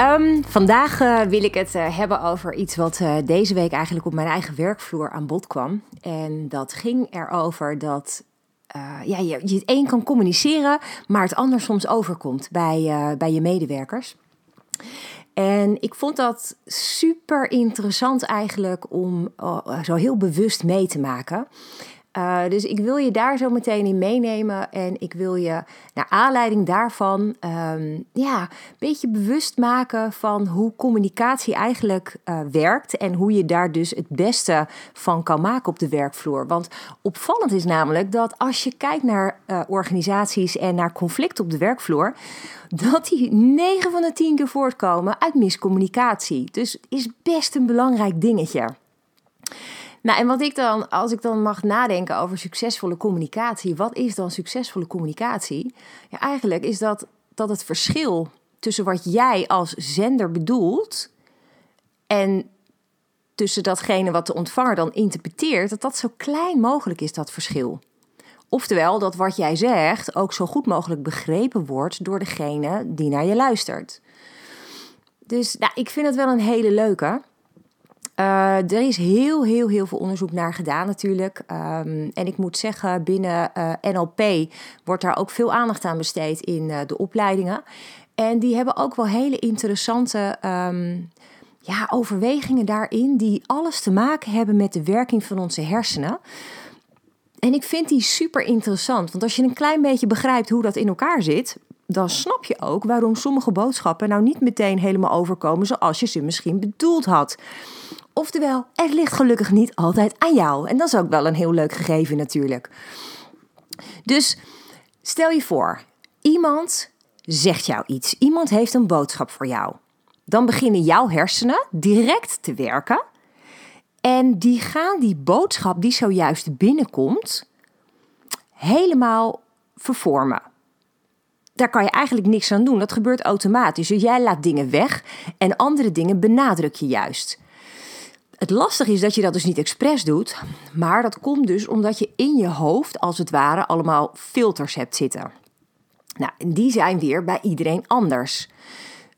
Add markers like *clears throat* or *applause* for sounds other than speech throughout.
Um, vandaag uh, wil ik het uh, hebben over iets wat uh, deze week eigenlijk op mijn eigen werkvloer aan bod kwam. En dat ging erover dat ja, je, je het een kan communiceren, maar het ander soms overkomt bij, bij je medewerkers. En ik vond dat super interessant eigenlijk om zo heel bewust mee te maken. Uh, dus ik wil je daar zo meteen in meenemen en ik wil je naar aanleiding daarvan um, ja, een beetje bewust maken van hoe communicatie eigenlijk uh, werkt en hoe je daar dus het beste van kan maken op de werkvloer. Want opvallend is namelijk dat als je kijkt naar uh, organisaties en naar conflicten op de werkvloer, dat die 9 van de 10 keer voortkomen uit miscommunicatie. Dus is best een belangrijk dingetje. Nou, en wat ik dan, als ik dan mag nadenken over succesvolle communicatie, wat is dan succesvolle communicatie? Ja, eigenlijk is dat, dat het verschil tussen wat jij als zender bedoelt en tussen datgene wat de ontvanger dan interpreteert, dat dat zo klein mogelijk is, dat verschil. Oftewel, dat wat jij zegt ook zo goed mogelijk begrepen wordt door degene die naar je luistert. Dus nou, ik vind het wel een hele leuke. Uh, er is heel, heel, heel veel onderzoek naar gedaan natuurlijk. Um, en ik moet zeggen, binnen eh, NLP wordt daar ook veel aandacht aan besteed in uh, de opleidingen. En die hebben ook wel hele interessante um, ja, overwegingen daarin, die alles te maken hebben met de werking van onze hersenen. En ik vind die super interessant, want als je een klein beetje begrijpt hoe dat in elkaar zit, dan snap je ook waarom sommige boodschappen nou niet meteen helemaal overkomen zoals je ze misschien bedoeld had. Oftewel, het ligt gelukkig niet altijd aan jou. En dat is ook wel een heel leuk gegeven natuurlijk. Dus stel je voor, iemand zegt jou iets. Iemand heeft een boodschap voor jou. Dan beginnen jouw hersenen direct te werken. En die gaan die boodschap die zojuist binnenkomt, helemaal vervormen. Daar kan je eigenlijk niks aan doen. Dat gebeurt automatisch. Dus jij laat dingen weg en andere dingen benadruk je juist. Het lastige is dat je dat dus niet expres doet, maar dat komt dus omdat je in je hoofd, als het ware, allemaal filters hebt zitten. Nou, en die zijn weer bij iedereen anders.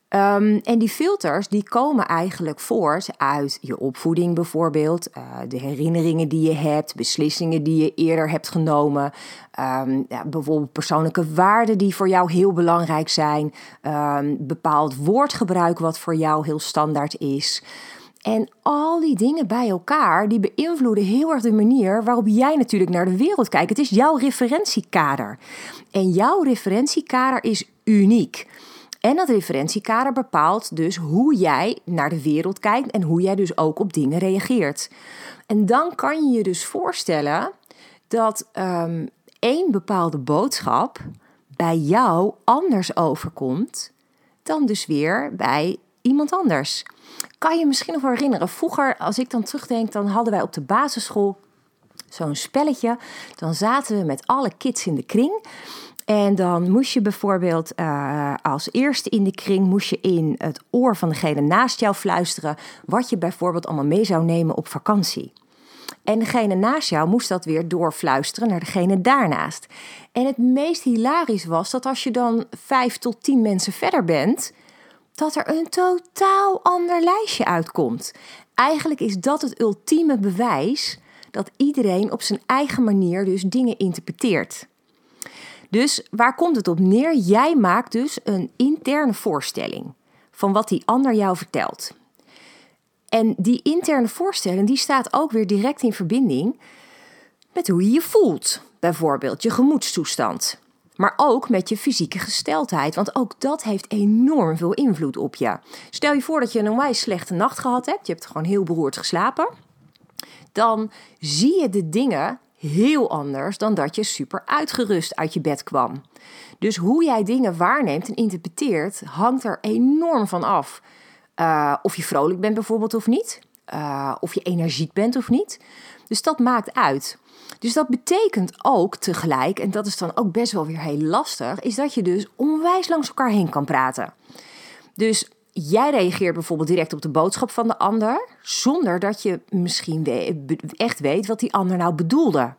Um, en die filters die komen eigenlijk voort uit je opvoeding bijvoorbeeld, uh, de herinneringen die je hebt, beslissingen die je eerder hebt genomen, um, ja, bijvoorbeeld persoonlijke waarden die voor jou heel belangrijk zijn, um, bepaald woordgebruik wat voor jou heel standaard is. En al die dingen bij elkaar, die beïnvloeden heel erg de manier waarop jij natuurlijk naar de wereld kijkt. Het is jouw referentiekader. En jouw referentiekader is uniek. En dat referentiekader bepaalt dus hoe jij naar de wereld kijkt en hoe jij dus ook op dingen reageert. En dan kan je je dus voorstellen dat um, één bepaalde boodschap bij jou anders overkomt dan dus weer bij iemand anders. Kan je misschien nog herinneren, vroeger als ik dan terugdenk, dan hadden wij op de basisschool zo'n spelletje. Dan zaten we met alle kids in de kring. En dan moest je bijvoorbeeld uh, als eerste in de kring moest je in het oor van degene naast jou fluisteren wat je bijvoorbeeld allemaal mee zou nemen op vakantie. En degene naast jou moest dat weer doorfluisteren naar degene daarnaast. En het meest hilarisch was dat als je dan vijf tot tien mensen verder bent, dat er een totaal ander lijstje uitkomt. Eigenlijk is dat het ultieme bewijs dat iedereen op zijn eigen manier dus dingen interpreteert. Dus waar komt het op neer? Jij maakt dus een interne voorstelling van wat die ander jou vertelt. En die interne voorstelling die staat ook weer direct in verbinding met hoe je je voelt. Bijvoorbeeld je gemoedstoestand. Maar ook met je fysieke gesteldheid. Want ook dat heeft enorm veel invloed op je. Stel je voor dat je een onwijs slechte nacht gehad hebt. Je hebt gewoon heel beroerd geslapen. Dan zie je de dingen heel anders dan dat je super uitgerust uit je bed kwam. Dus hoe jij dingen waarneemt en interpreteert hangt er enorm van af. Uh, of je vrolijk bent bijvoorbeeld of niet. uh, of je energiek bent of niet. Dus dat maakt uit. Dus dat betekent ook tegelijk, en dat is dan ook best wel weer heel lastig, is dat je dus onwijs langs elkaar heen kan praten. Dus jij reageert bijvoorbeeld direct op de boodschap van de ander, zonder dat je misschien echt weet wat die ander nou bedoelde.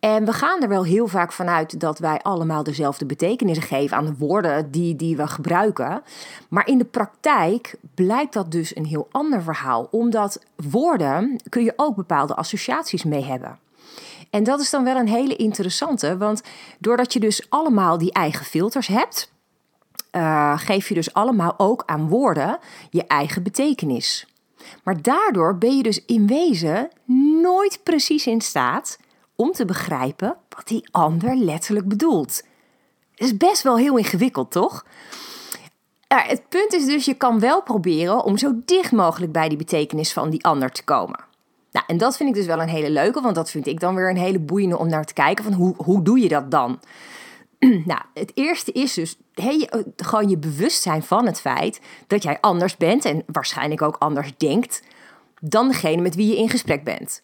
En we gaan er wel heel vaak vanuit dat wij allemaal dezelfde betekenissen geven aan de woorden die, die we gebruiken. Maar in de praktijk blijkt dat dus een heel ander verhaal. Omdat woorden kun je ook bepaalde associaties mee hebben. En dat is dan wel een hele interessante, want doordat je dus allemaal die eigen filters hebt, uh, geef je dus allemaal ook aan woorden je eigen betekenis. Maar daardoor ben je dus in wezen nooit precies in staat om te begrijpen wat die ander letterlijk bedoelt. Het is best wel heel ingewikkeld, toch? het punt is dus, je kan wel proberen om zo dicht mogelijk bij die betekenis van die ander te komen. Nou, en dat vind ik dus wel een hele leuke, want dat vind ik dan weer een hele boeiende om naar te kijken van hoe, hoe doe je dat dan? *clears throat* nou, het eerste is dus hey, gewoon je bewustzijn van het feit dat jij anders bent en waarschijnlijk ook anders denkt dan degene met wie je in gesprek bent.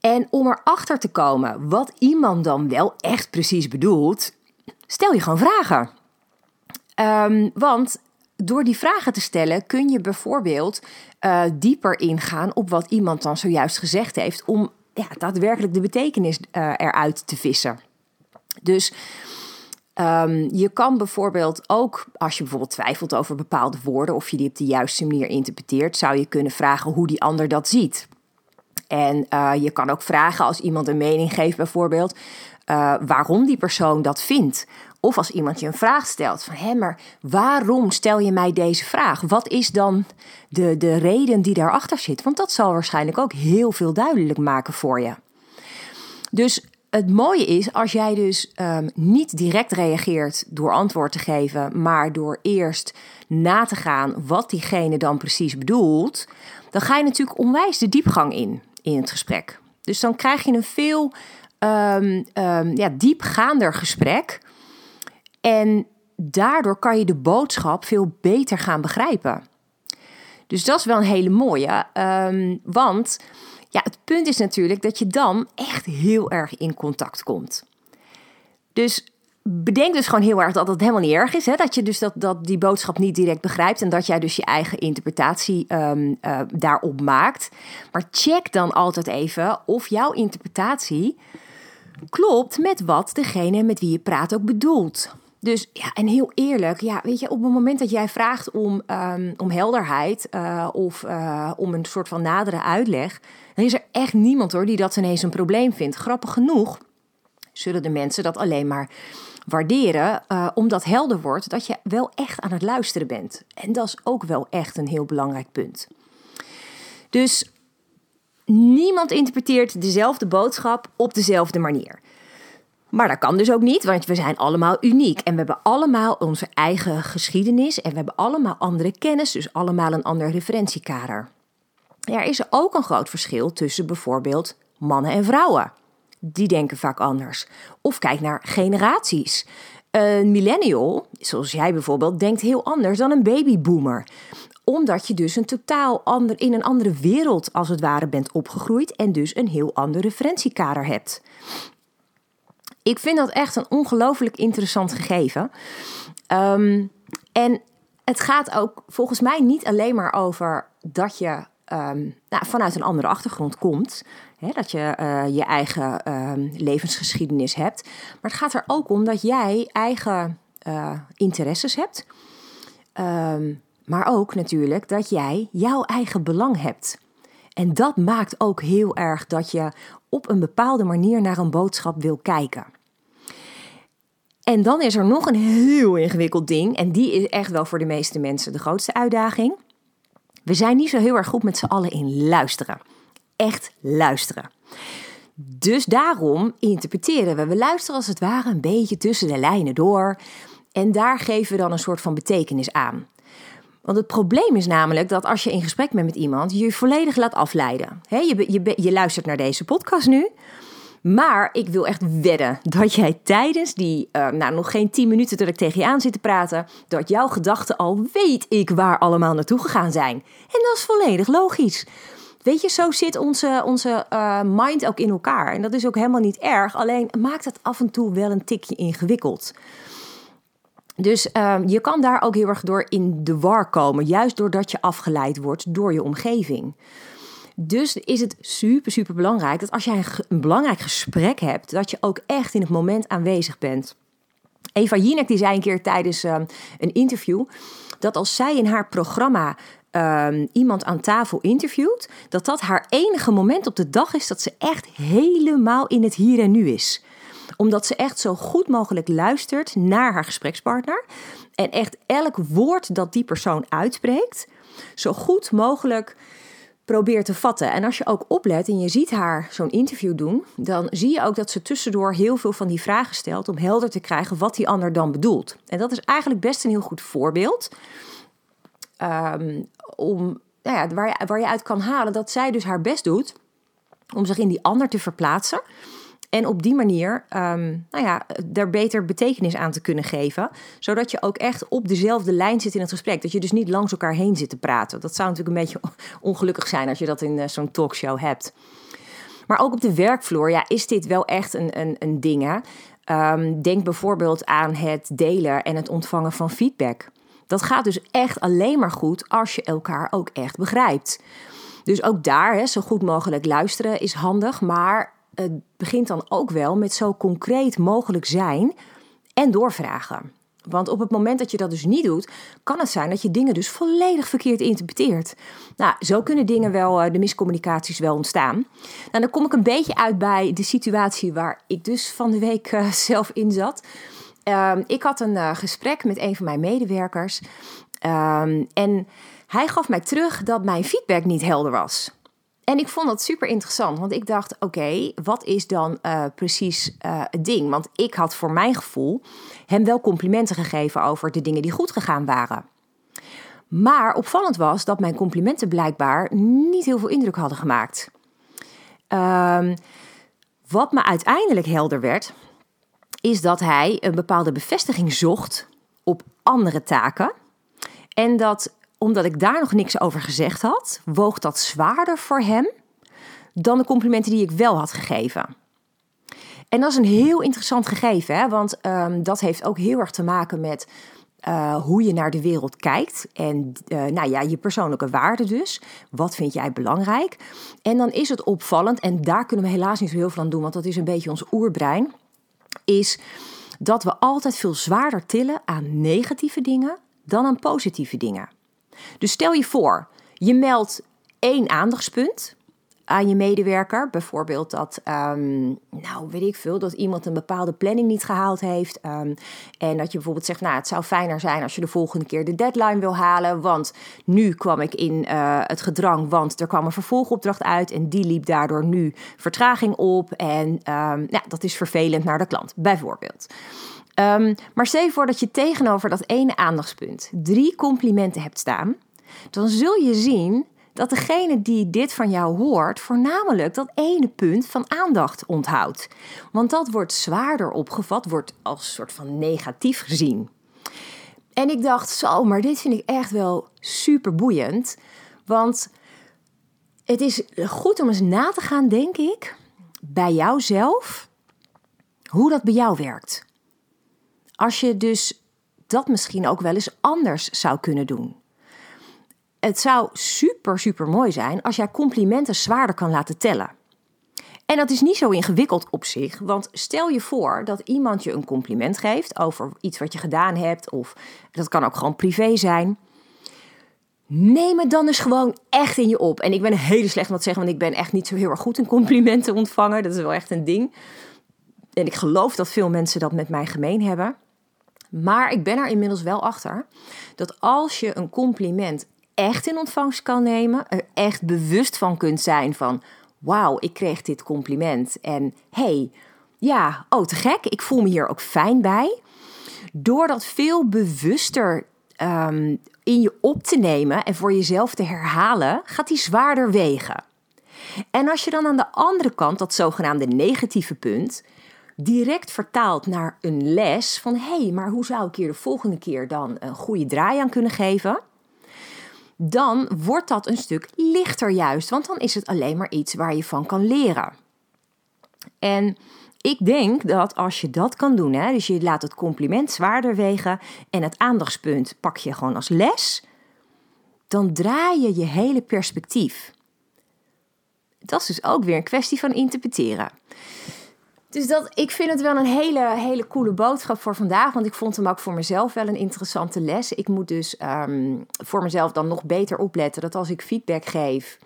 En om erachter te komen wat iemand dan wel echt precies bedoelt, stel je gewoon vragen. Um, want door die vragen te stellen kun je bijvoorbeeld uh, dieper ingaan op wat iemand dan zojuist gezegd heeft, om ja, daadwerkelijk de betekenis uh, eruit te vissen. Dus um, je kan bijvoorbeeld ook, als je bijvoorbeeld twijfelt over bepaalde woorden, of je die op de juiste manier interpreteert, zou je kunnen vragen hoe die ander dat ziet. En uh, je kan ook vragen als iemand een mening geeft, bijvoorbeeld, waarom die persoon dat vindt. Of als iemand je een vraag stelt van hé, maar waarom stel je mij deze vraag? Wat is dan de, de reden die daarachter zit? Want dat zal waarschijnlijk ook heel veel duidelijk maken voor je. Dus het mooie is als jij dus um, niet direct reageert door antwoord te geven, maar door eerst na te gaan wat diegene dan precies bedoelt, dan ga je natuurlijk onwijs de diepgang in in het gesprek. Dus dan krijg je een veel um, um, ja, diepgaander gesprek. En daardoor kan je de boodschap veel beter gaan begrijpen. Dus dat is wel een hele mooie. Um, want ja, het punt is natuurlijk dat je dan echt heel erg in contact komt. Dus bedenk dus gewoon heel erg dat het helemaal niet erg is. Hè? Dat je dus dat, dat die boodschap niet direct begrijpt. En dat jij dus je eigen interpretatie um, uh, daarop maakt. Maar check dan altijd even of jouw interpretatie klopt met wat degene met wie je praat ook bedoelt. Dus ja, en heel eerlijk, ja, weet je, op het moment dat jij vraagt om, um, om helderheid uh, of uh, om een soort van nadere uitleg, dan is er echt niemand hoor die dat ineens een probleem vindt. Grappig genoeg zullen de mensen dat alleen maar waarderen, uh, omdat helder wordt dat je wel echt aan het luisteren bent. En dat is ook wel echt een heel belangrijk punt. Dus niemand interpreteert dezelfde boodschap op dezelfde manier. Maar dat kan dus ook niet, want we zijn allemaal uniek. En we hebben allemaal onze eigen geschiedenis en we hebben allemaal andere kennis, dus allemaal een ander referentiekader. Er is ook een groot verschil tussen bijvoorbeeld mannen en vrouwen. Die denken vaak anders. Of kijk naar generaties. Een millennial, zoals jij bijvoorbeeld, denkt heel anders dan een babyboomer omdat je dus een totaal ander, in een andere wereld als het ware bent opgegroeid en dus een heel ander referentiekader hebt. Ik vind dat echt een ongelooflijk interessant gegeven. Um, en het gaat ook volgens mij niet alleen maar over dat je um, nou, vanuit een andere achtergrond komt. Hè, dat je uh, je eigen um, levensgeschiedenis hebt. Maar het gaat er ook om dat jij eigen uh, interesses hebt. Maar ook natuurlijk dat jij jouw eigen belang hebt. En dat maakt ook heel erg dat je op een bepaalde manier naar een boodschap wil kijken. En dan is er nog een heel ingewikkeld ding, en die is echt wel voor de meeste mensen de grootste uitdaging. We zijn niet zo heel erg goed met z'n allen in luisteren. Echt luisteren. Dus daarom interpreteren we. We luisteren als het ware een beetje tussen de lijnen door. En daar geven we dan een soort van betekenis aan. Want het probleem is namelijk dat als je in gesprek bent met iemand, je je volledig laat afleiden. je, je, je luistert naar deze podcast nu. Maar ik wil echt wedden dat jij tijdens die, uh, nou nog geen 10 minuten dat ik tegen je aan zit te praten, dat jouw gedachten al weet ik waar allemaal naartoe gegaan zijn. En dat is volledig logisch. Weet je, zo zit onze, onze uh, mind ook in elkaar. En dat is ook helemaal niet erg. Alleen maakt het af en toe wel een tikje ingewikkeld. Dus uh, je kan daar ook heel erg door in de war komen. Juist doordat je afgeleid wordt door je omgeving. Dus is het super, super belangrijk dat als jij een, belangrijk gesprek hebt, dat je ook echt in het moment aanwezig bent. Eva Jinek die zei een keer tijdens uh, een interview dat als zij in haar programma um, iemand aan tafel interviewt, dat dat haar enige moment op de dag is dat ze echt helemaal in het hier en nu is omdat ze echt zo goed mogelijk luistert naar haar gesprekspartner. En echt elk woord dat die persoon uitspreekt, zo goed mogelijk probeert te vatten. En als je ook oplet en je ziet haar zo'n interview doen, dan zie je ook dat ze tussendoor heel veel van die vragen stelt om helder te krijgen wat die ander dan bedoelt. En dat is eigenlijk best een heel goed voorbeeld. Um, om, nou ja, waar, je, waar je uit kan halen dat zij dus haar best doet om zich in die ander te verplaatsen. En op die manier um, nou ja, daar beter betekenis aan te kunnen geven. Zodat je ook echt op dezelfde lijn zit in het gesprek. Dat je dus niet langs elkaar heen zit te praten. Dat zou natuurlijk een beetje *laughs* ongelukkig zijn als je dat in uh, zo'n talkshow hebt. Maar ook op de werkvloer ja, is dit wel echt een, een, een ding. Hè? Um, denk bijvoorbeeld aan het delen en het ontvangen van feedback. Dat gaat dus echt alleen maar goed als je elkaar ook echt begrijpt. Dus ook daar, hè, zo goed mogelijk luisteren is handig. Maar het begint dan ook wel met zo concreet mogelijk zijn en doorvragen. Want op het moment dat je dat dus niet doet, kan het zijn dat je dingen dus volledig verkeerd interpreteert. Nou, zo kunnen dingen wel, eh, de miscommunicaties wel ontstaan. Nou, dan kom ik een beetje uit bij de situatie waar ik dus van de week uh, *laughs* zelf in zat. Uh, ik had een uh, gesprek met een van mijn medewerkers. Um, en hij gaf mij terug dat mijn feedback niet helder was. En ik vond dat super interessant, want ik dacht: oké, wat is dan uh, precies uh, het ding? Want ik had voor mijn gevoel hem wel complimenten gegeven over de dingen die goed gegaan waren. Maar opvallend was dat mijn complimenten blijkbaar niet heel veel indruk hadden gemaakt. Um, wat me uiteindelijk helder werd, is dat hij een bepaalde bevestiging zocht op andere taken. En dat omdat ik daar nog niks over gezegd had, woog dat zwaarder voor hem dan de complimenten die ik wel had gegeven. En dat is een heel interessant gegeven, hè? want um, dat heeft ook heel erg te maken met uh, hoe je naar de wereld kijkt. En uh, nou ja, je persoonlijke waarden dus. Wat vind jij belangrijk? En dan is het opvallend, en daar kunnen we helaas niet zo heel veel aan doen, want dat is een beetje ons oerbrein. Is dat we altijd veel zwaarder tillen aan negatieve dingen dan aan positieve dingen. Dus stel je voor, je meldt één aandachtspunt aan je medewerker. Bijvoorbeeld dat, um, nou weet ik veel, dat iemand een bepaalde planning niet gehaald heeft. Um, en dat je bijvoorbeeld zegt, nou het zou fijner zijn als je de volgende keer de deadline wil halen. Want nu kwam ik in uh, het gedrang, want er kwam een vervolgopdracht uit. En die liep daardoor nu vertraging op. En um, nou, dat is vervelend naar de klant, bijvoorbeeld. Maar stel je voor dat je tegenover dat ene aandachtspunt drie complimenten hebt staan. Dan zul je zien dat degene die dit van jou hoort, voornamelijk dat ene punt van aandacht onthoudt. Want dat wordt zwaarder opgevat, wordt als soort van negatief gezien. En ik dacht, zo, maar dit vind ik echt wel super boeiend. Want het is goed om eens na te gaan, denk ik, bij jouzelf, hoe dat bij jou werkt. Als je dus dat misschien ook wel eens anders zou kunnen doen. Het zou super, super mooi zijn als jij complimenten zwaarder kan laten tellen. En dat is niet zo ingewikkeld op zich, want stel je voor dat iemand je een compliment geeft over iets wat je gedaan hebt, of dat kan ook gewoon privé zijn. Neem het dan eens gewoon echt in je op. En ik ben hele slecht wat zeggen, want ik ben echt niet zo heel erg goed in complimenten ontvangen. Dat is wel echt een ding. En ik geloof dat veel mensen dat met mij gemeen hebben. Maar ik ben er inmiddels wel achter dat als je een compliment echt in ontvangst kan nemen, er echt bewust van kunt zijn van wauw, ik kreeg dit compliment en hey, ja, oh te gek, ik voel me hier ook fijn bij. Door dat veel bewuster um, in je op te nemen en voor jezelf te herhalen, gaat die zwaarder wegen. En als je dan aan de andere kant, dat zogenaamde negatieve punt, direct vertaalt naar een les van hé, hey, maar hoe zou ik hier de volgende keer dan een goede draai aan kunnen geven? Dan wordt dat een stuk lichter juist, want dan is het alleen maar iets waar je van kan leren. En ik denk dat als je dat kan doen, hè, dus je laat het compliment zwaarder wegen en het aandachtspunt pak je gewoon als les, dan draai je je hele perspectief. Dat is dus ook weer een kwestie van interpreteren. Dus dat, ik vind het wel een hele, hele coole boodschap voor vandaag. Want ik vond hem ook voor mezelf wel een interessante les. Ik moet dus ehm, voor mezelf dan nog beter opletten dat als ik feedback geef.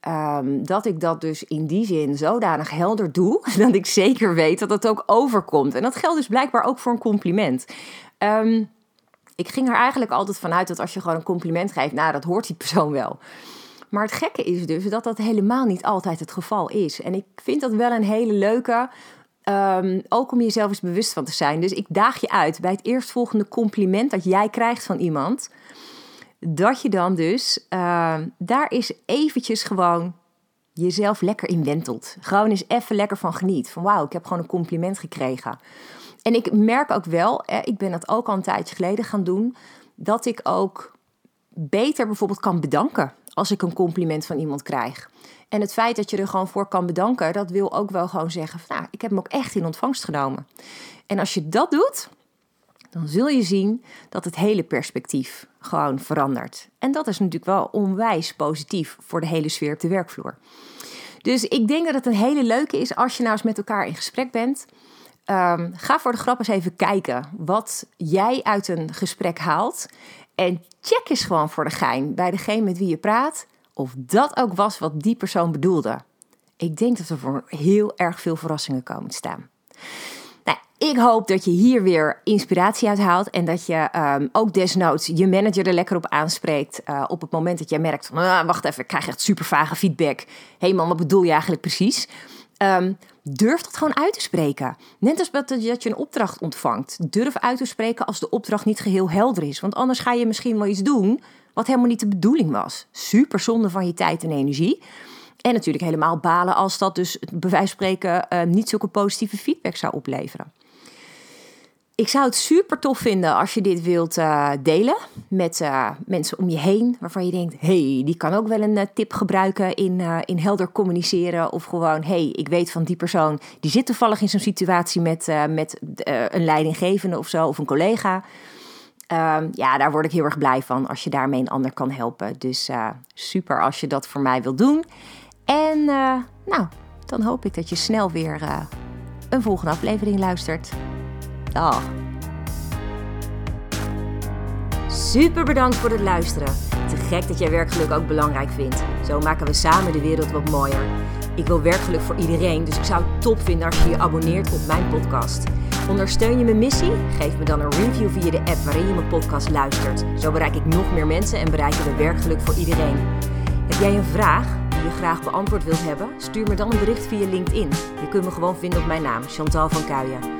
Ehm, dat ik dat dus in die zin zodanig helder doe. *laughs* Dat ik zeker weet dat het ook overkomt. En dat geldt dus blijkbaar ook voor een compliment. Um, ik ging er eigenlijk altijd vanuit dat als je gewoon een compliment geeft, nou, dat hoort die persoon wel. Maar het gekke is dus dat dat helemaal niet altijd het geval is. En ik vind dat wel een hele leuke, um, ook om jezelf eens bewust van te zijn. Dus ik daag je uit bij het eerstvolgende compliment dat jij krijgt van iemand. Dat je dan dus uh, daar is eventjes gewoon jezelf lekker in wentelt. Gewoon eens even lekker van geniet. Van wauw, ik heb gewoon een compliment gekregen. En ik merk ook wel, ik ben dat ook al een tijdje geleden gaan doen, dat ik ook beter bijvoorbeeld kan bedanken als ik een compliment van iemand krijg. En het feit dat je er gewoon voor kan bedanken, dat wil ook wel gewoon zeggen: nou, ik heb hem ook echt in ontvangst genomen. En als je dat doet, dan zul je zien dat het hele perspectief gewoon verandert. En dat is natuurlijk wel onwijs positief voor de hele sfeer op de werkvloer. Dus ik denk dat het een hele leuke is als je nou eens met elkaar in gesprek bent. Um, ga voor de grap eens even kijken wat jij uit een gesprek haalt. En check eens gewoon voor de gein bij degene met wie je praat of dat ook was wat die persoon bedoelde. Ik denk dat er voor heel erg veel verrassingen komen staan. Nou, ik hoop dat je hier weer inspiratie uit haalt en dat je um, ook desnoods je manager er lekker op aanspreekt. Uh, op het moment dat jij merkt ah, wacht even, ik krijg echt super vage feedback. Hé hey man, wat bedoel je eigenlijk precies? Um, durf dat gewoon uit te spreken. Net als dat je een opdracht ontvangt. Durf uit te spreken als de opdracht niet geheel helder is. Want anders ga je misschien wel iets doen wat helemaal niet de bedoeling was. Super zonde van je tijd en energie. En natuurlijk helemaal balen als dat dus bij wijze van spreken uh, niet zulke positieve feedback zou opleveren. Ik zou het super tof vinden als je dit wilt uh, delen met uh, mensen om je heen. Waarvan je denkt, hey, die kan ook wel een uh, tip gebruiken in, in helder communiceren. Of gewoon, hey, ik weet van die persoon, die zit toevallig in zo'n situatie met, met een leidinggevende of zo, of een collega. Ehm, ja, daar word ik heel erg blij van als je daarmee een ander kan helpen. Dus super als je dat voor mij wilt doen. En nou, dan hoop ik dat je snel weer een volgende aflevering luistert. Dag. Super bedankt voor het luisteren. Te gek dat jij werkgeluk ook belangrijk vindt. Zo maken we samen de wereld wat mooier. Ik wil werkgeluk voor iedereen, dus ik zou het top vinden als je je abonneert op mijn podcast. Ondersteun je mijn missie? Geef me dan een review via de app waarin je mijn podcast luistert. Zo bereik ik nog meer mensen en bereiken we werkgeluk voor iedereen. Heb jij een vraag die je graag beantwoord wilt hebben? Stuur me dan een bericht via LinkedIn. Je kunt me gewoon vinden op mijn naam, Chantal van Kuijen.